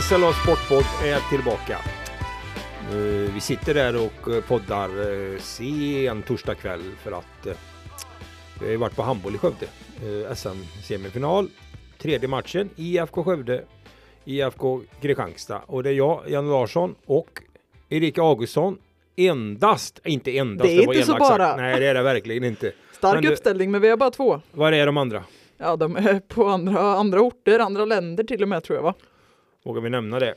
SLA Sportpodd är tillbaka. Eh, Vi sitter där och eh, poddar eh, sen torsdag kväll för att vi har ju varit på handboll i Skövde. SM-semifinal. Tredje matchen IFK Skövde, IFK Kristianstad. Och det är jag, Jan Larsson och Erika Augustsson. Endast, inte endast. Det är var inte så sagt. bara. Nej, det är det verkligen inte. Stark Men uppställning, men vi har bara två. Var är de andra? Ja, de är på andra, andra orter, andra länder till och med tror jag va? Vågar vi nämna det?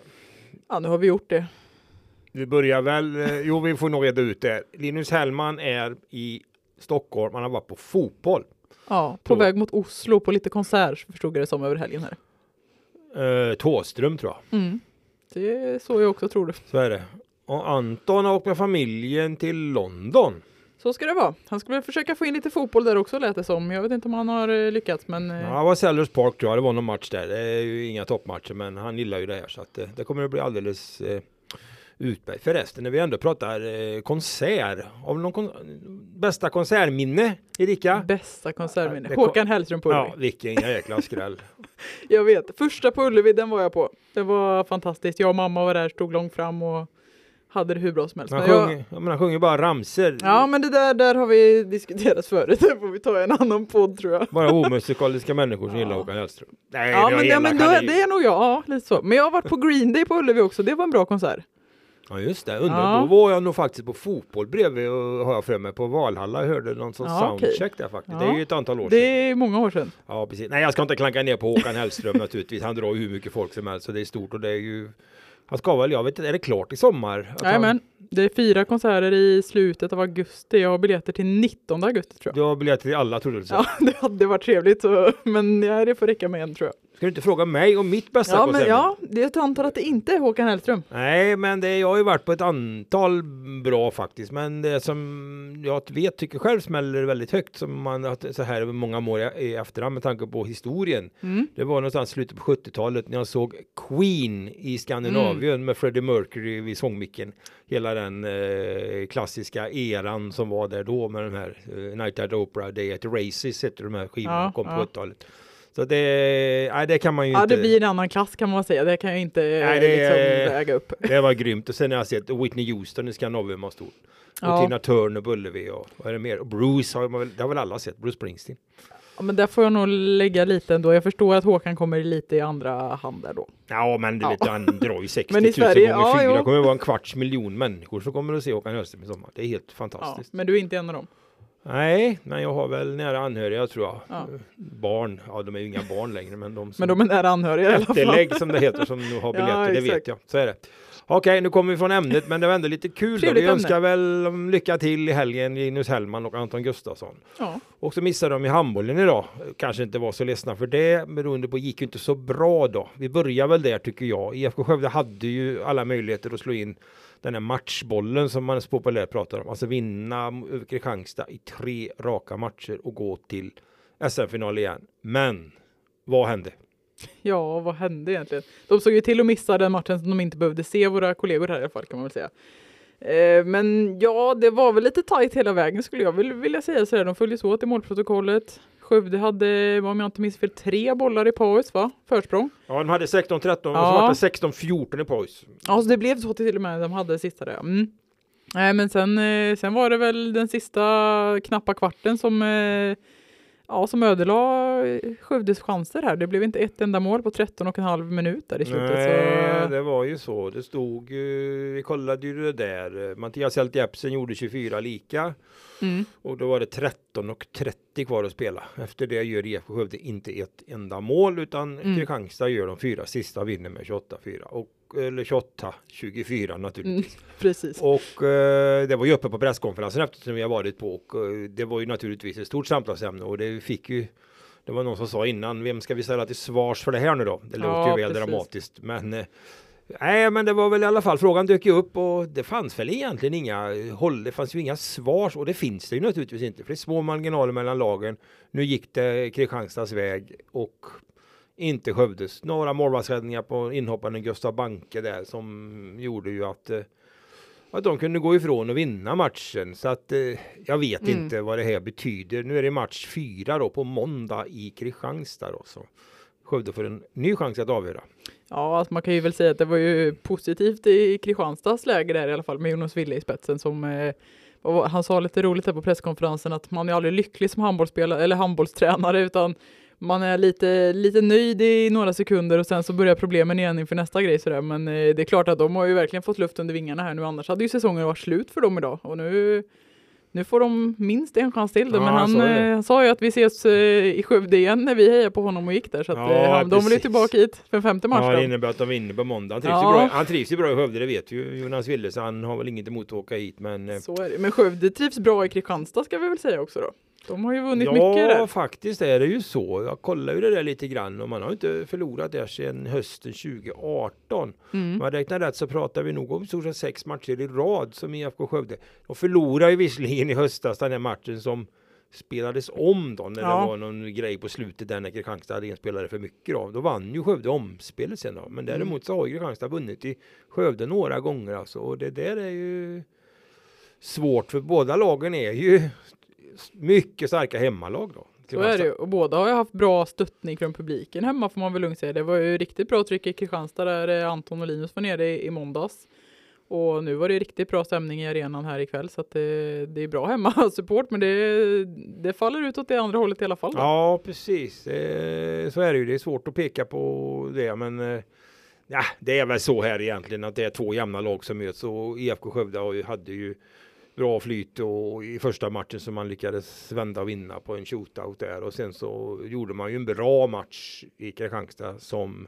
Ja, nu har vi gjort det. Vi börjar väl, eh, jo vi får nog reda ut det. Linus Hellman är i Stockholm, han har varit på fotboll. Ja, på Då. väg mot Oslo på lite konsert förstod jag det som över helgen här. Eh, Tåström tror jag, Mm. Det är så jag också tror det. så är det. Och Anton har åkt med familjen till London. Så ska det vara. Han skulle försöka få in lite fotboll där också lät det som. Jag vet inte om han har eh, lyckats men eh, Ja, det var Sellers Park tror jag, det var någon match där. Det är ju inga toppmatcher men han gillar ju det här så att eh, det kommer att bli alldeles eh, utmärkt. Förresten när vi ändå pratar eh, konsert, vi någon kon bästa konsertminne Erika? bästa konsertminne. Håkan Hellström på Ullevi. Ja, vilken jäkla skräll. Jag vet. Första på Ullevi, den var jag på. Det var fantastiskt. Jag och mamma var där, stod långt fram och hade det hur bra som helst. Han Men sjunger, jag sjunger bara ramser. Ja, men det där, där har vi diskuterat förut. Det får vi ta i en annan podd tror jag. Bara omusikaliska människor som Ja. gillar Håkan Hellström. Nej, Ja, det men, ja, men då, det är nog jag. Ja, lite så. Men jag har varit på Green Day på Ullevi också. Det var en bra konsert. Ja just det, undrar, Ja. då var jag nog faktiskt på fotboll bredvid och har jag för mig på Valhalla. Jag hörde någon sorts Ja, soundcheck där faktiskt. Ja. Det är ju ett antal år Det sedan. är många år sedan. Ja precis. Nej jag ska inte klanka ner på Håkan Hellström naturligtvis. Han drar ju hur mycket folk som helst så det är stort och det är ju han ska väl, jag vet inte, är det klart i sommar? Nej, han- det är fyra konserter i slutet av augusti. Jag har biljetter till 19 augusti tror jag. Du har biljetter till alla troligtvis. Ja, det hade varit trevligt. Så, men ja, det får räcka med en tror jag. Ska du inte fråga mig om mitt bästa Ja, men ja, det antar att det inte är Håkan Hellström. Nej, men det, jag har ju varit på ett antal bra faktiskt. Men det som jag vet tycker själv smäller väldigt högt som man har så här många år i- efterhand med tanke på historien. Mm. Det var någonstans slutet på 70-talet när jag såg Queen i Skandinavien Mm. med Freddie Mercury vid sångmicken. Hela den eh, klassiska eran som var där då med de här eh, Night at Opera, Day at Races heter de här skivorna Ja, kom på ja. 70-talet. Så det, nej, det kan man ju Ja, inte. det blir en annan klass kan man säga. Det kan jag inte Nej, det liksom, väga upp. Det var grymt. Och sen har jag sett Whitney Houston i Skandinavien var stor. Och Ja. Tina Turner Ullevi och vad är det mer? Och Bruce har man det har väl alla sett, Bruce Springsteen. Ja, men där får jag nog lägga lite ändå. Jag förstår att Håkan kommer lite i andra hand där då. Ja men du Ja. vet, han drar ju 60 Men 000 i Sverige, gånger ja, fyra. Det kommer vara en kvarts miljon människor som kommer att se Håkan Hellström i sommar. Det är helt Ja, fantastiskt. men du är inte en av dem. Nej, men jag har väl nära anhöriga tror jag. Ja. Barn, ja de är ju inga barn längre men de som Men de är nära anhöriga i alla fall. Efterlägg som det heter som nu har Ja, biljetter, det exakt. vet jag. Så är det. Okej, nu kommer vi från ämnet, men det var ändå lite kul. Då. Vi ämne. önskar väl lycka till i helgen, Linus Hellman och Anton Gustafsson. Ja. Och så missade de i handbollen idag. Kanske inte var så ledsna för det, beroende på gick ju inte så bra då. Vi börjar väl där tycker jag. IFK Skövde hade ju alla möjligheter att slå in den här matchbollen som man så populärt pratar om. Alltså vinna över Kristianstad i tre raka matcher och gå till SM-final igen. Men vad hände? ja, vad hände egentligen? De såg ju till att missa den matchen som de inte behövde se, våra kollegor här i alla fall kan man väl säga. Eh, men ja, det var väl lite tajt hela vägen skulle jag vilja säga sådär. De följdes åt i målprotokollet. Skövde hade, om jag inte minns fel, tre bollar i paus va? Försprång. Ja, de hade 16-13 och så Ja. var det 16-14 i paus. Ja, så det blev så till och med. De hade sista där. Mm. Nej, men sen, eh, sen var det väl den sista knappa kvarten som, eh, ja, som ödelade eh, Skövdes chanser här. Det blev inte ett enda mål på 13 och en halv minut där i slutet. Nej, så, det var ju så. Det stod ju, vi kollade ju det där. Mattias Helt Jepsen gjorde 24 lika mm. och då var det 13 och 30 kvar att spela. Efter det gör IFK Skövde inte ett enda mål utan Mm. Kristianstad gör de fyra sista vinner med 28-4 och eller 28-24 naturligtvis. Precis. Och eh, det var ju uppe på presskonferensen eftersom vi har varit på och eh, det var ju naturligtvis ett stort samtalsämne och det fick ju det var någon som sa innan, vem ska vi ställa till svars för det här nu då? Det låter Ja, ju väl precis. dramatiskt, men eh, Nej, men det var väl i alla fall, frågan dök ju upp och det fanns väl egentligen inga håll, det fanns ju inga svar och det finns det ju naturligtvis inte, för det är små marginaler mellan lagen. Nu gick det Kristianstads väg och inte Skövdes. Några målvaktsräddningar på inhopparen Gustav Banke där som gjorde ju att, eh, att de kunde gå ifrån och vinna matchen. Så att eh, jag vet Mm. inte vad det här betyder. Nu är det match fyra då på måndag i Kristianstad då. Så Skövde får en ny chans att avgöra. Ja, alltså man kan ju väl säga att det var ju positivt i Kristianstads läge där i alla fall med Jonas Wille i spetsen som eh, han sa lite roligt här på presskonferensen att man är aldrig lycklig som handbollsspelare eller handbollstränare utan man är lite, lite nöjd i några sekunder och sen så börjar problemen igen inför nästa grej sådär. Men eh, det är klart att de har ju verkligen fått luft under vingarna här nu annars hade ju säsongen varit slut för dem idag och nu nu får de minst en chans till. Ja, men han, eh, han sa ju att vi ses eh, i Skövde igen när vi hejar på honom och gick där. Så att, ja, eh, de vill ju tillbaka hit för femte mars. Ja, det innebär att de vinner på måndag. Han trivs, ja. bra, han trivs ju bra i Skövde, det vet ju Jonas Wille, så han har väl inget emot att åka hit. Men, så är det. men Skövde trivs bra i Kristianstad ska vi väl säga också då. De har ju vunnit ja, mycket där. Ja, faktiskt är det ju så. Jag kollar ju det där lite grann och man har inte förlorat där sedan hösten 2018. Mm. Om jag räknar rätt så pratar vi nog om stort sex matcher i rad som IFK Skövde. De förlorade ju visserligen i höstas den här matchen som spelades om då när ja. det var någon grej på slutet där när Kristianstad hade en spelare för mycket då. Då vann ju Skövde omspelet sen då. Men mm. däremot så har ju Kristianstad vunnit i Skövde några gånger alltså och det där är ju svårt för båda lagen är ju mycket starka hemmalag då. Så är det och båda har ju haft bra stöttning från publiken hemma får man väl lugnt säga. Det var ju riktigt bra tryck i Kristianstad där eh, Anton och Linus var nere i, i måndags. Och nu var det riktigt bra stämning i arenan här ikväll så att det, det är bra hemma-support men det, det faller ut åt det andra hållet i alla fall. Då. Ja precis, eh, så är det ju. Det är svårt att peka på det men eh, ja, det är väl så här egentligen att det är två jämna lag som möts och IFK Skövde hade ju bra flyt och i första matchen som man lyckades vända och vinna på en shootout där och sen så gjorde man ju en bra match i Kristianstad som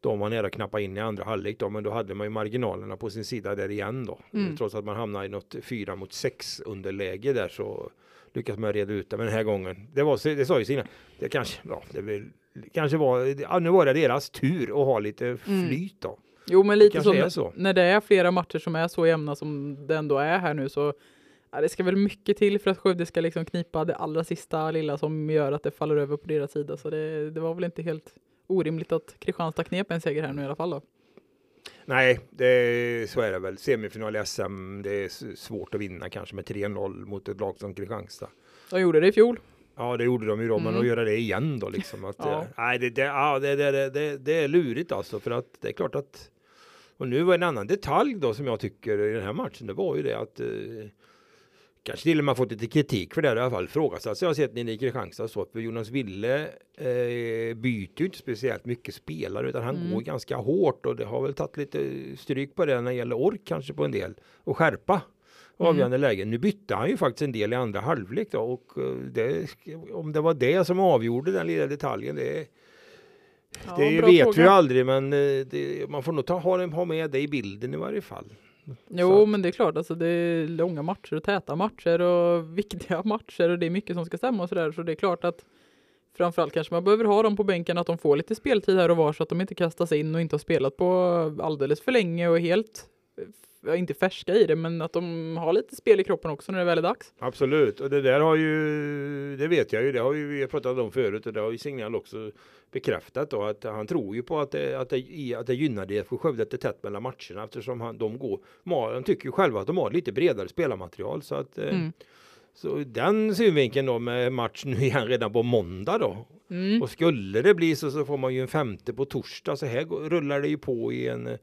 de var nära att knappa in i andra halvlek då, men då hade man ju marginalerna på sin sida där igen då. Mm. Trots att man hamnade i något fyra mot sex underläge där så lyckas man reda ut det. Men den här gången, det var det sa ju sina, det kanske, ja, det kanske var, ja, nu var det deras tur att ha lite mm. flyt då. Jo, men lite så, så, när det är flera matcher som är så jämna som det ändå är här nu så ja, det ska väl mycket till för att Skövde ska liksom knipa det allra sista lilla som gör att det faller över på deras sida. Så det, det var väl inte helt orimligt att Kristianstad knep en seger här nu i alla fall då. Nej, det, så är det väl. Semifinal i SM, det är svårt att vinna kanske med 3-0 mot ett lag som Kristianstad. De gjorde det i fjol. Ja, det gjorde de ju då, mm. men att göra det igen då liksom. Att, ja. Eh, nej, det, det, ja, det, det, det, det är lurigt alltså, för att det är klart att och nu var en annan detalj då som jag tycker i den här matchen, det var ju det att eh, kanske till och med fått lite kritik för det i alla fall. Frågasatts jag har sett nere i Kristianstad så att Jonas Ville eh, byter ju inte speciellt mycket spelare utan han mm. går ganska hårt och det har väl tagit lite stryk på det när det gäller ork kanske på en del och skärpa mm. avgörande mm. lägen. Nu bytte han ju faktiskt en del i andra halvlek då och eh, det, om det var det som avgjorde den lilla detaljen det Ja, det vet fråga. vi ju aldrig, men eh, det, man får nog ta, ha, ha med det i bilden i varje fall. Jo, Så. men det är klart, alltså det är långa matcher och täta matcher och viktiga matcher och det är mycket som ska stämma och sådär. Så det är klart att framförallt kanske man behöver ha dem på bänken, att de får lite speltid här och var så att de inte kastas in och inte har spelat på alldeles för länge och helt inte färska i det, men att de har lite spel i kroppen också när det väl är dags. Absolut, och det där har ju, det vet jag ju, det har ju vi pratat om förut och det har ju Signal också bekräftat då att han tror ju på att det, att det, att det gynnar DFK Skövde att det är tätt mellan matcherna eftersom han, de går, de tycker ju själva att de har lite bredare spelarmaterial så att eh, mm. Så den synvinkeln då med match nu igen redan på måndag då. Mm. Och skulle det bli så så får man ju en femte på torsdag så här rullar det ju på i en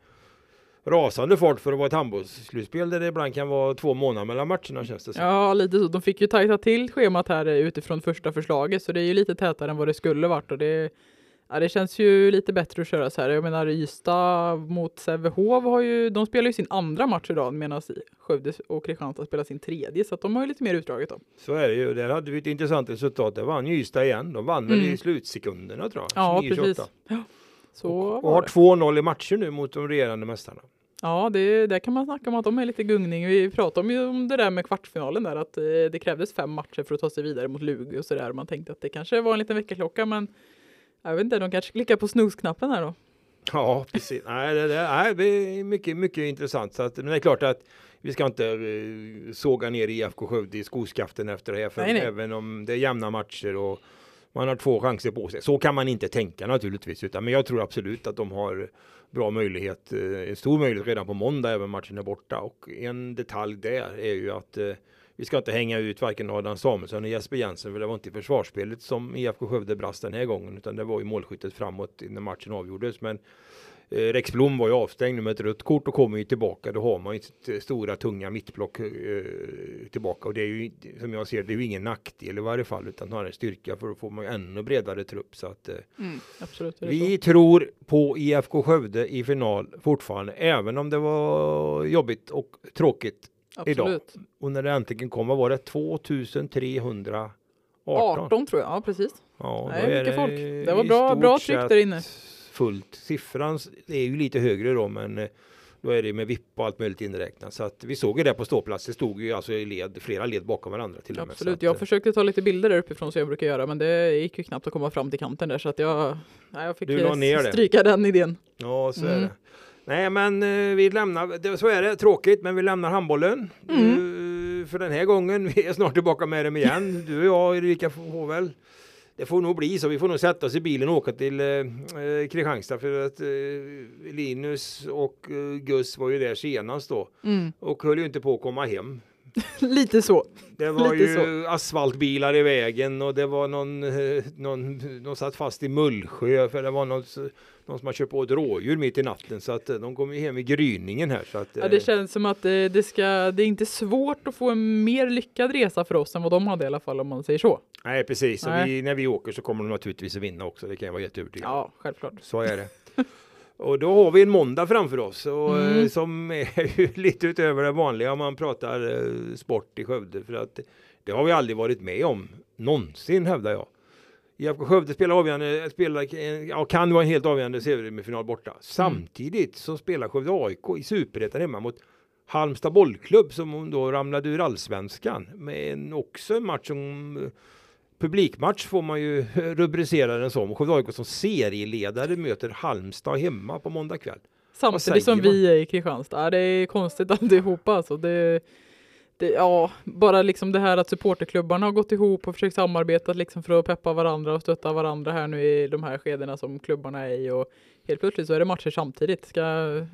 rasande fart för att vara ett handbollsslutspel där det ibland kan vara två månader mellan matcherna känns det som. Ja, lite så. De fick ju tajta till schemat här utifrån första förslaget så det är ju lite tätare än vad det skulle varit och det Ja, det känns ju lite bättre att köra så här. Jag menar Ystad mot Sävehof har ju, de spelar ju sin andra match idag medan Skövde och Kristianstad spelar sin tredje så att de har ju lite mer utdraget då. Så är det ju. Där hade vi ett intressant resultat. Där vann ju Ystad igen. De vann mm. väl i slutsekunderna tror jag. Ja, precis. Ja. Så och, och har 2-0 i matcher nu mot de regerande mästarna. Ja, det, där kan man snacka om att de är lite gungning. Vi pratade ju om det där med kvartsfinalen där, att eh, det krävdes fem matcher för att ta sig vidare mot Lugi och så där. Man tänkte att det kanske var en liten väckarklocka, men jag vet inte, de kanske klickar på snosknappen här då. Ja, precis. Nej, det, det, nej, det är mycket, mycket intressant. Så att, men det är klart att vi ska inte uh, såga ner IFK Skövde i skoskaften efter det här, för nej, nej. även om det är jämna matcher och man har två chanser på sig. Så kan man inte tänka naturligtvis, utan men jag tror absolut att de har bra möjlighet, eh, en stor möjlighet redan på måndag även matchen är borta. Och en detalj där är ju att eh, vi ska inte hänga ut varken Adam Samuelsson och Jesper Jensen för det var inte i försvarsspelet som IFK Skövde brast den här gången utan det var ju målskyttet framåt när matchen avgjordes. Men Rex Blom var ju avstängd med ett rött kort och kommer ju tillbaka. Då har man ju sitt stora tunga mittblock eh, tillbaka och det är ju som jag ser det är ju ingen nackdel i varje fall utan snarare en styrka för då får man ju ännu bredare trupp så att eh, Mm, absolut. det vi så. tror på IFK Skövde i final fortfarande även om det var jobbigt och tråkigt idag. Absolut. och när det äntligen kom vad var det 2318 18 tror jag, ja precis. Ja, Nej, mycket folk. i Det var bra- bra tryck där inne. Fullt. Siffran är ju lite högre då, men eh, då är det med vipp och allt möjligt inräknat. Så att vi såg ju det på ståplats. Det stod ju alltså i led, flera led bakom varandra till och med. Absolut. Jag eh, försökte ta lite bilder där uppifrån som jag brukar göra men det gick ju knappt att komma fram till kanten där så att jag, nej, jag fick Du eh, ner det. stryka den idén. Ja, så är Mm. det. Nej, men vi lämnar, så är det, tråkigt, men vi lämnar handbollen. Mm. Eh, för den här gången, vi är snart tillbaka med dem igen. Du och jag, Erika, får väl det får nog bli så. Vi får nog sätta oss i bilen och åka till eh, eh, Kristianstad för att eh, Linus och eh, Gus var ju där senast då Mm. och höll ju inte på att komma hem. Lite så. Det var Lite ju asfaltbilar i vägen och det var någon, eh, någon, någon satt fast i Mullsjö för det var någon, någon som har kört på ett rådjur mitt i natten så att eh, de kom ju hem i gryningen här. Så att, Ja, eh, det känns som att det, det, ska, det är inte svårt att få en mer lyckad resa för oss än vad de hade i alla fall om man säger så. Nej precis, Nej. vi, när vi åker så kommer de naturligtvis att vinna också. Det kan jag vara jätteövertygad. Ja, självklart. Så är det. Och då har vi en måndag framför oss och, eh, Mm. som är lite utöver det vanliga om man pratar eh, sport i Skövde. För att det har vi aldrig varit med om någonsin hävdar jag. IFK Skövde spelar avgörande, spelar, eh, ja, kan vara en helt avgörande semifinal borta. Samtidigt så spelar Skövde AIK i Superettan hemma mot Halmstad bollklubb som då ramlade ur allsvenskan. med en, också en match som eh, publikmatch får man ju rubricera den som. Skövde AIK som serieledare möter Halmstad hemma på måndag kväll. Samtidigt som man? vi är i Kristianstad. Det är konstigt alltihopa alltså. Det, det, ja, bara liksom det här att supporterklubbarna har gått ihop och försökt samarbeta liksom för att peppa varandra och stötta varandra här nu i de här skedena som klubbarna är i och helt plötsligt så är det matcher samtidigt. Ska,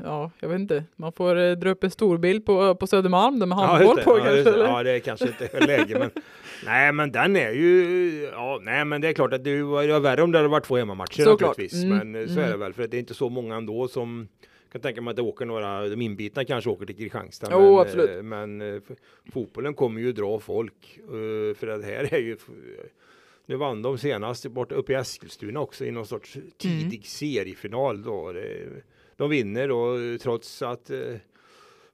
ja, jag vet inte. Man får eh, dra upp en stor bild på, på Södermalm där med handboll det. på ja, kanske. eller? ja, det är kanske inte är läge men Nej men den är ju Ja nej men det är klart att det var värre om det hade varit två hemmamatcher Såklart. naturligtvis. Mm, Men eh, så är det mm. väl för det är inte så många ändå som kan tänka mig att det åker några, de inbitna kanske åker till Kristianstad. Jo, men, absolut. eh, men eh, fotbollen kommer ju dra folk. eh, För att här är ju nu vann de senast borta uppe i Eskilstuna också i någon sorts tidig Mm. seriefinal då. Det- De vinner då trots att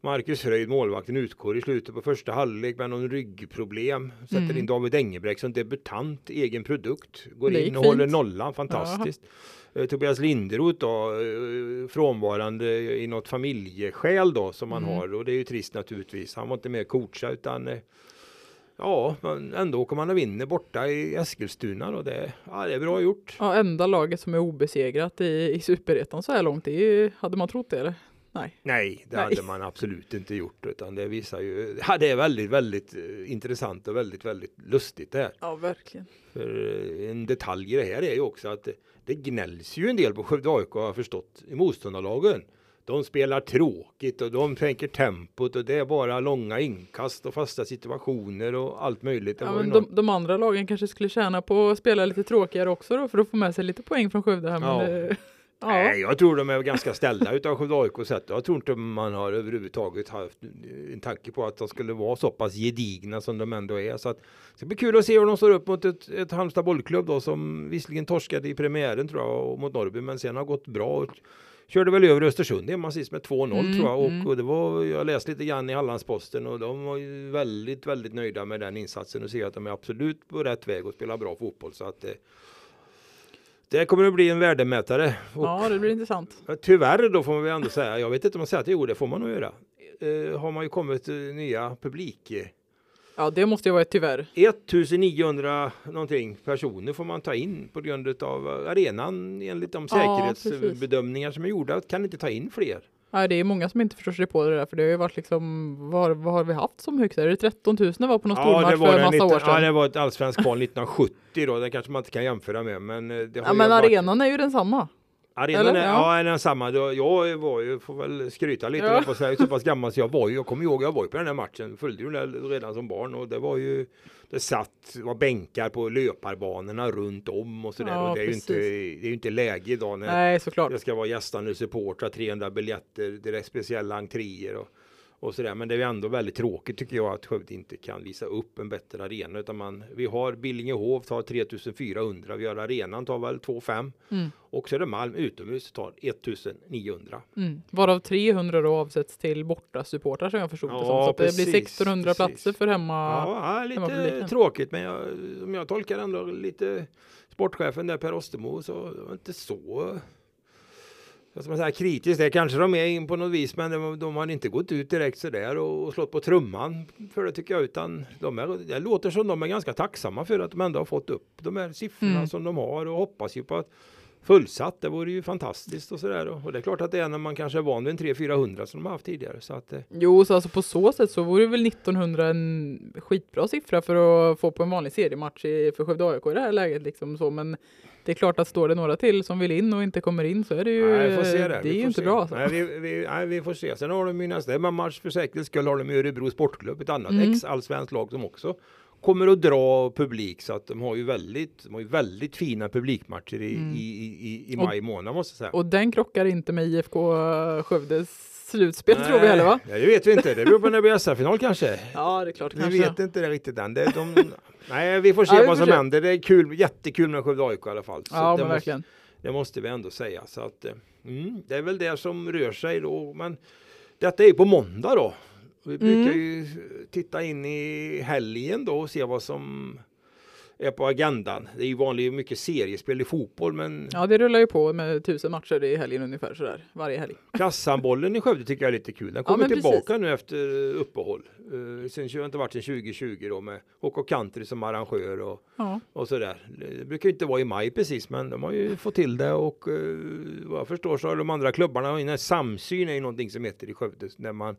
Marcus Fröjd, målvakten, utgår i slutet på första halvlek med någon ryggproblem. Sätter Mm. in David Engebrecht som debutant, egen produkt. Går Det in och håller fint. nollan, fantastiskt. Eh, Tobias Linderoth då, eh, frånvarande i något familjeskäl då som han Mm. har och det är ju trist naturligtvis. Han var inte med och coacha utan eh, Ja, men ändå åker man och vinner borta i Eskilstuna då. Det, ja, det är bra gjort. Ja, enda laget som är obesegrat i, i superettan så här långt. Det ju- hade man trott det eller? Nej. Nej, det Nej. hade man absolut inte gjort utan det visar ju. Ja, det är väldigt, väldigt eh, intressant och väldigt, väldigt lustigt det här. Ja, verkligen. För eh, en detalj i det här är ju också att det, gnälls ju en del på Skövde AIK har jag förstått i motståndarlagen. De spelar tråkigt och de tänker tempot och det är bara långa inkast och fasta situationer och allt möjligt. Ja, men de, de andra lagen kanske skulle tjäna på att spela lite tråkigare också då för att få med sig lite poäng från Skövde här. Men Ja. det, ja. Nej, jag tror de är ganska ställda utav Skövde AIK sett. Jag tror inte man har överhuvudtaget haft en tanke på att de skulle vara så pass gedigna som de ändå är. Så att, det ska bli kul att se hur de står upp mot ett, ett Halmstad bollklubb då som visserligen torskade i premiären tror jag och mot Norrby men sen har gått bra. Och körde väl över Östersund hemma sist med 2-0 Mm, tror jag och, mm. och det var, jag läste lite grann i Hallandsposten och de var ju väldigt, väldigt nöjda med den insatsen och ser att de är absolut på rätt väg och spelar bra fotboll så att eh, det kommer att bli en värdemätare. Och ja, det blir intressant. Tyvärr då får man väl ändå säga, jag vet inte om man säger att jo det får man nog göra. Eh, har man ju kommit eh, nya publik. eh, Ja, det måste ju vara ett tyvärr. 1900 någonting personer får man ta in på grund av arenan enligt de Ja, säkerhetsbedömningar som är gjorda. Kan inte ta in fler. Ja, det är många som inte förstår sig på det där för det har ju varit liksom, vad, vad har vi haft som högst? Är det 13 000 det var på någon stormatch det för en massa 19, år sedan? ja, det var ett allsvenskt kval 1970 då. Det kanske man inte kan jämföra med. Men, eh, det har Ja, ju men varit- arenan är ju densamma. Arenan Eller? är, Ja. ja. är samma. Jag var ju, får väl skryta lite, Ja. på här, så pass gammal så jag var ju, jag kommer ihåg, jag var ju på den här matchen, följde ju den redan som barn och det var ju, det satt, var bänkar på löparbanorna runt om och sådär Ja, och det är, ju inte, det är ju inte läge idag när Nej, såklart. det ska vara gästande supportrar, 300 biljetter, det är speciella entréer och, och sådär. Men det är ändå väldigt tråkigt tycker jag att Skövde inte kan visa upp en bättre arena. Utan man, vi har Billingehov tar 3400, vi har arenan tar väl 2500 Mm. och Södermalm utomhus tar 1900. Mm. Varav 300 då avsätts till borta supportrar som jag förstod det Ja, som. Så att det blir precis, 1600 precis. platser för hemma. Ja, ja hemma lite publiken. tråkigt men jag, om jag tolkar ändå lite sportchefen där Per Ostermo så var det inte så man säga, kritiskt. Det kanske de är in på något vis men de, de har inte gått ut direkt sådär och, och slått på trumman för det tycker jag utan de är, det låter som de är ganska tacksamma för att de ändå har fått upp de här siffrorna Mm. som de har och hoppas ju på att fullsatt, det vore ju fantastiskt och sådär och, och det är klart att det är när man kanske är van vid en 300-400 som de har haft tidigare så att eh, Jo, så alltså på så sätt så vore väl 1900 en skitbra siffra för att få på en vanlig seriematch i, för Skövde AIK i det här läget liksom så. Men det är klart att står det några till som vill in och inte kommer in så är det ju, Nej, det där. är ju inte se. bra. Så. Nej, vi, vi, nej, vi får se. Sen har de ju nästa match för säkerhets skull har de ju Örebro Sportklubb, ett annat Mm. ex-allsvenskt lag som också kommer att dra publik så att de har ju väldigt, de har ju väldigt fina publikmatcher i, Mm. i, i, i Och- maj månad måste jag säga. Och den krockar inte med IFK Skövdes slutspel tror vi heller va? Nej, det vet vi inte. Det beror på när det blir SR-final kanske. Ja, det är klart Vi kanske. vet inte det riktigt än. Det, de, nej, vi får se Ja, vad som händer. Det är kul, jättekul med Skövde AIK i alla fall. Så Ja, det men måste, verkligen. Det måste vi ändå säga. Så att, eh, mm, det är väl det som rör sig då. Men detta är ju på måndag då. Vi brukar Mm. ju titta in i helgen då och se vad som är på agendan. Det är ju vanligt mycket seriespel i fotboll men Ja, det rullar ju på med tusen matcher i helgen ungefär sådär, varje helg. klasshandbollen i Skövde tycker jag är lite kul. Den kommer precis. tillbaka nu efter uppehåll. Uh, sen har det inte varit sedan 2020 då med HK Country som arrangör och Ja, och sådär. Det brukar ju inte vara i maj precis men de har ju fått till det och eh, vad jag förstår så har de andra klubbarna, här samsyn är ju någonting som heter i Skövde när man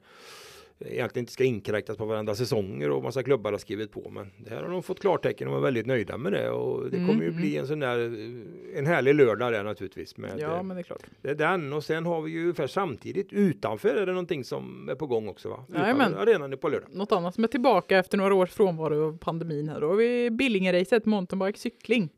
egentligen inte ska inkräktas på varandra säsonger och massa klubbar har skrivit på men det här har de fått klartecken och är väldigt nöjda med det och det Mm, kommer ju mm. bli en sån där eh, en härlig lördag där naturligtvis med ja eh, men det är klart. det är den och sen har vi ju ungefär samtidigt utanför är det någonting som är på gång också va? Jajamän. Arenan är på lördag. Något annat som är tillbaka efter några års frånvaro av pandemin här. Då har vi Billingeracet mountainbike cykling.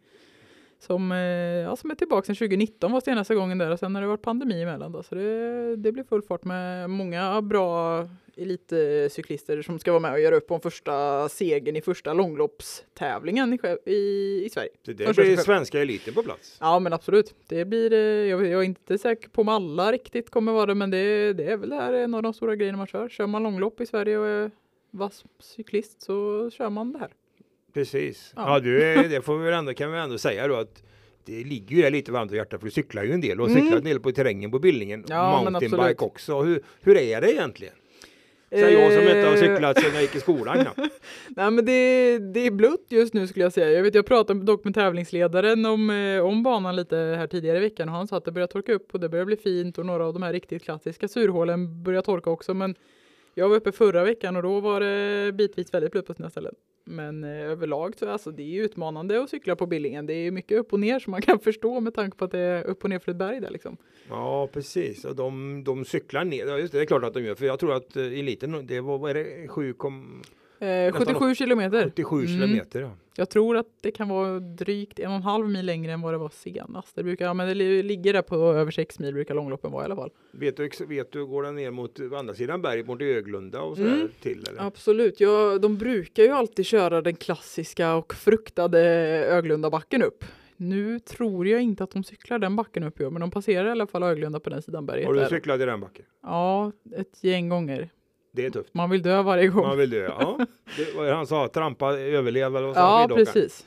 Som, eh, ja, som är tillbaka sedan 2019 var senaste gången där och sen har det varit pandemi emellan då. Så det, det blir full fart med många bra elitcyklister som ska vara med och göra upp om första segern i första långloppstävlingen i, i, i Sverige. Det Första blir svenska eliten på plats. Ja men absolut. Det blir, eh, jag, jag är inte säker på om alla riktigt kommer vara det men det, det är väl det här en av de stora grejerna man kör. Kör man långlopp i Sverige och är vass cyklist så kör man det här. Precis. Ja. Ja, du, det får vi väl ändå, kan vi ändå säga då att det ligger ju lite varmt om hjärtat för du cyklar ju en del och Mm. cyklat en del på terrängen på Billingen. Ja, Mountainbike också. Hur, hur är det egentligen? Säger jag som inte har Eh, cyklat sedan jag gick i skolan knappt. Nej men det, det är blött just nu skulle jag säga. Jag vet jag pratade dock med tävlingsledaren om, eh, om banan lite här tidigare i veckan och han sa att det börjar torka upp och det börjar bli fint och några av de här riktigt klassiska surhålen börjar torka också men jag var uppe förra veckan och då var det bitvis väldigt blött på sina ställen. Men eh, överlag så alltså det är utmanande att cykla på Billingen. Det är mycket upp och ner som man kan förstå med tanke på att det är upp och ner för ett berg där liksom. Ja, precis. Och de, de cyklar ner. Ja, just det, det är klart att de gör. För jag tror att eh, eliten, det var, vad är det, 7, Eh, 77 kilometer. Mm. kilometer. Ja. Jag tror att det kan vara drygt en och en halv mil längre än vad det var senast. Det brukar, ja, men det li- ligger där på över sex mil brukar långloppen vara i alla fall. Vet, du, vet du, går den ner mot andra sidan berget, mot Öglunda och sådär Mm. till? Eller? Absolut, ja, de brukar ju alltid köra den klassiska och fruktade Öglundabacken upp. Nu tror jag inte att de cyklar den backen upp, men de passerar i alla fall Öglunda på den sidan berget. Har du där. cyklat i den backen? Ja, ett gäng gånger. Det är tufft. Man vill dö varje gång. Man vill dö. Ja. Det, han sa, trampa, överleva eller vad sa ja, precis.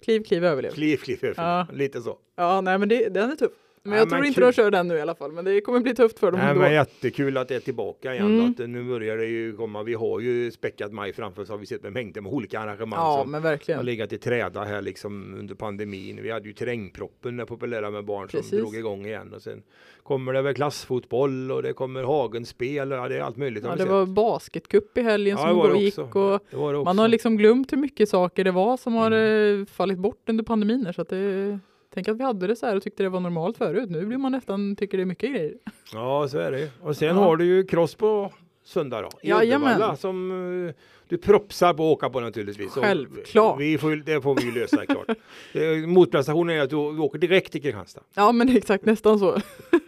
Kliv, kliv, överlev. Kliv, kliv, överlev. Ja. Lite så. Ja, nej, men det, den är tuff. Men Ja, jag men tror inte kul. de kör den nu i alla fall. Men det kommer bli tufft för dem Nej, ändå. men jättekul att det är tillbaka igen. Mm. Att nu börjar det ju komma. Vi har ju späckat maj framför oss har vi sett med mängder med olika arrangemang Ja, som men har verkligen. legat i träda här liksom under pandemin. Vi hade ju terrängproppen där populära med barn som Precis. drog igång igen och sen kommer det väl klassfotboll och det kommer hagenspel och ja, det är allt möjligt. har Ja, det sett. var basketcup i helgen Ja, som går gick och Det det man har liksom glömt hur mycket saker det var som har Mm. eh, fallit bort under pandemin så att det Tänk att vi hade det så här och tyckte det var normalt förut. Nu blir man nästan, tycker det är mycket grejer. Ja, så är det. Och sen Ja. har du ju cross på söndag då. Jajamän. Som eh, du propsar på att åka på naturligtvis. Och Självklart. Vi får, det får vi ju lösa klart. Eh, Motprestationen är att du åker direkt till Kristianstad. Ja men exakt nästan så.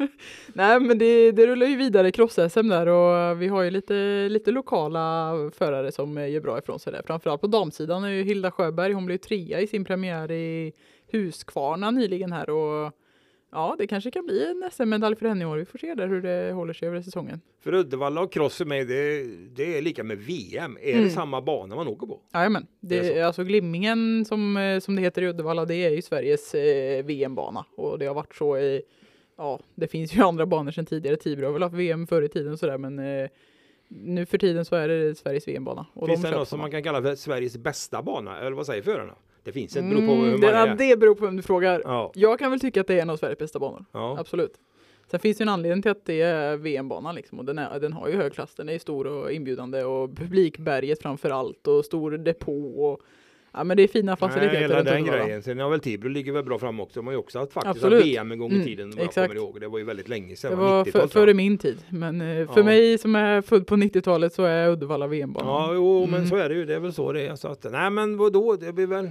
Nej men det, det rullar ju vidare cross-SM där och vi har ju lite, lite lokala förare som gör bra ifrån sig där. Framförallt på damsidan är ju Hilda Sjöberg, hon blev trea i sin premiär i Huskvarna nyligen här och ja det kanske kan bli en SM-medalj för henne i år. Vi får se där hur det håller sig över säsongen. För Uddevalla och cross för mig, det, det är lika med VM. Är Mm. det samma bana man åker på? Jajamän, Det det är alltså Glimmingen som, eh, som det heter i Uddevalla, det är ju Sveriges eh, VM-bana och det har varit så i, ja, det finns ju andra banor sedan tidigare, Tibro har väl haft VM förr i tiden och sådär men eh, nu för tiden så är det Sveriges VM-bana. Finns de det något som man kan kalla för Sveriges bästa bana? Eller vad säger förarna? Det finns ett, beror på Mm, hur det, man ja, är. det beror på vem du frågar. Ja, Jag kan väl tycka att det är en av Sveriges bästa banor, ja. absolut. Sen finns det en anledning till att det är VM-banan liksom och den, är, den har ju hög klass, den är stor och inbjudande och publikberget framför allt och stor depå och ja men det är fina Nej, faciliteter hela runt den grejen. Sen har väl Tibro ligger väl bra fram också. De har ju också haft faktiskt Absolut. VM en gång i Mm, tiden. Vad jag exakt. kommer ihåg. Det var ju väldigt länge sedan. Det var var 90-tal, för, före min tid, men eh, för Ja. mig som är född på 90-talet så är Uddevalla VM-banan. Ja, jo, men Mm. så är det ju. Det är väl så det är. Så att, nej, men vadå? Det blir väl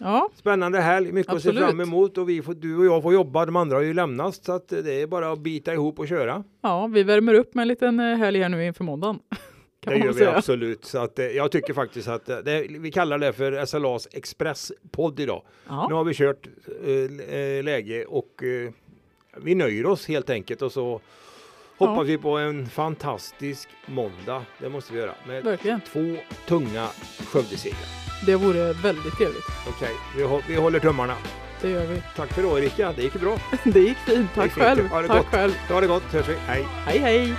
Ja, spännande helg. Mycket att se Absolut. fram emot. Och vi får, du och jag får jobba. De andra har ju lämnat. Så att det är bara att bita ihop och köra. ja, vi värmer upp med en liten eh, helg här nu inför måndagen. Kan det gör vi säga. absolut. Så att, eh, jag tycker faktiskt att eh, det, vi kallar det för SLAs expresspodd idag. Nu Ja, har vi kört eh, läge och eh, vi nöjer oss helt enkelt. Och så hoppas vi på en fantastisk måndag. Det måste vi göra. Med verkligen. två tunga Skövdesegrar. Det vore väldigt trevligt. Okej, vi, hå- vi håller tummarna. Det gör vi. Tack för idag Erika, det gick bra. Det gick fint. Tack gick fint. själv. Ha det Tack gott. själv. Ha det gott, hörs vi. Hej! Hej hej!